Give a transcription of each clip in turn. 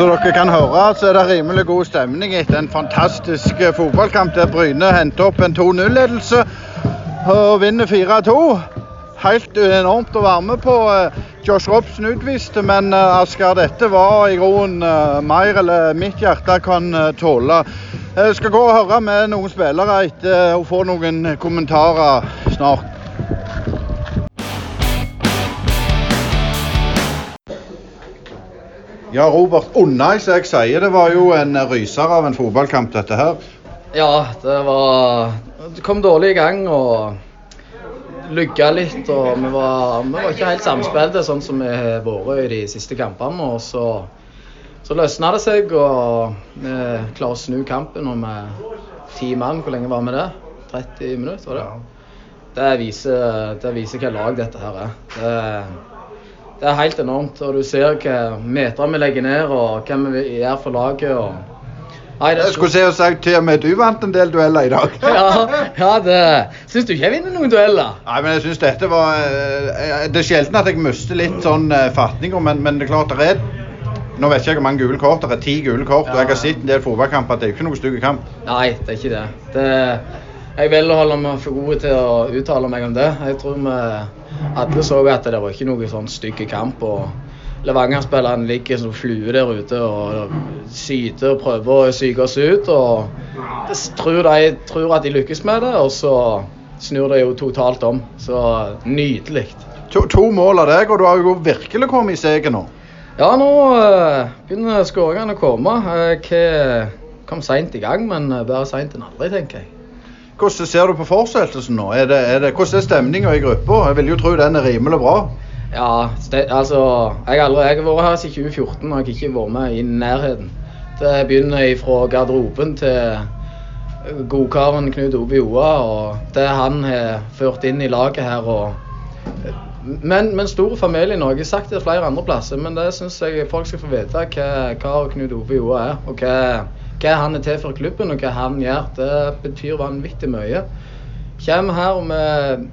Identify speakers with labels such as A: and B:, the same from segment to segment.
A: Som dere kan høre, så er det rimelig god stemning etter en fantastisk eh, fotballkamp der Bryne henter opp en 2-0-ledelse og vinner 4-2. Helt enormt å være med på. Eh, Josh Robson utviste, men eh, Asker, dette var i grunnen mer eller mitt hjerte kan tåle. Jeg skal gå og høre med noen spillere etter å få noen kommentarer snart. Ja, Robert, Oh nei, så jeg sier det var jo en ryser av en fotballkamp, dette her.
B: Ja, det var Det kom dårlig i gang og lugga litt. Og vi var, vi var ikke helt samspilte sånn som vi har vært i de siste kampene. Og så, så løsna det seg, og vi klarer å snu kampen. Og med ti mann, hvor lenge var vi det? 30 minutter, var det? Det viser, det viser hva lag dette her er. Det, det er helt enormt. Og du ser hva meter vi legger ned, og hva vi gjør for laget. og Nei, det
A: Jeg skulle se og sagt til og med du vant en del dueller i dag.
B: ja, ja, det Syns du ikke jeg vinner noen dueller?
A: Nei, men jeg synes dette var eh, Det er sjelden at jeg mister litt sånn fatninga, men, men det er klart det er Nå vet ikke jeg hvor mange gule kort. Det er ti gule kort. Og jeg har sett en del fotballkamper. Det er jo ikke noe stygg kamp.
B: Nei, det er ikke det. det jeg vil holde meg for gode til å uttale meg om det. Jeg tror vi alle så at det var ikke noe sånn stygg kamp. og Levanger-spillerne ligger som fluer der ute og syter og prøver å psyke oss ut. og det tror De tror at de lykkes med det, og så snur det jo totalt om. Så nydelig.
A: To, to mål av deg, og du har jo virkelig kommet i seget nå.
B: Ja, nå uh, begynner skåringene å komme. Jeg kom seint i gang, men bedre seint enn aldri, tenker jeg.
A: Hvordan ser du på fortsettelsen nå? Er det, er det, hvordan er stemninga i gruppa? Jeg vil jo tro den er rimelig bra.
B: Ja, altså Jeg har aldri, jeg har vært her siden 2014 og har ikke vært med i nærheten. Det begynner fra garderoben til godkaren Knut Ove Joa og det han har ført inn i laget her. og men, men stor familie nå. Jeg har sagt det flere andre plasser, men det syns jeg folk skal få vite hva, hva Knut Ove Joa er. Og hva, hva han er til for klubben, og hva han gjør. Det betyr vanvittig mye. Kommer her med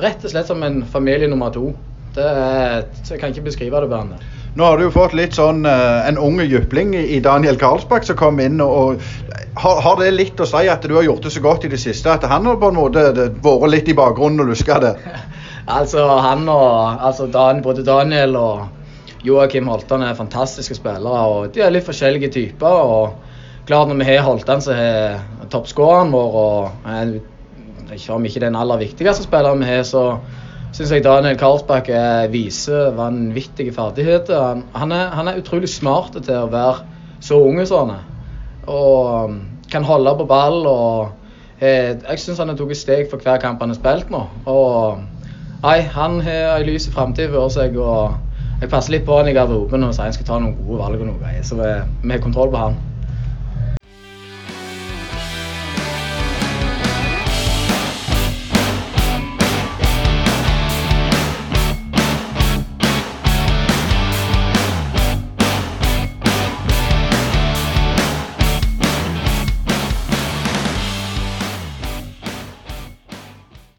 B: rett og slett som en familie nummer to. Det er, jeg kan ikke beskrive det bedre.
A: Nå har du jo fått litt sånn uh, en unge jypling i Daniel Karlsbakk som kom inn. og, og har, har, det litt å si at du har gjort det så godt i det siste at han har på en måte vært litt i bakgrunnen og luska det?
B: altså han og altså Dan, både Daniel og Joakim Holtan er fantastiske spillere. og De er litt forskjellige typer. og klart Når vi har holdt den, så har toppskåreren vår, og er, ikke om ikke den aller viktigste spilleren vi har, så syns jeg Daniel Karlsbakk viser vanvittige ferdigheter. Han, han, er, han, er, utrolig smart til å være så ung som han er. Og um, kan holde på ball. og eh, Jeg syns han har tatt steg for hver kamp han har spilt nå. Og nei, han har en lys framtid for seg. og Jeg passer litt på han i garderoben og sier han skal ta noen gode valg og noe. Så vi har kontroll på han.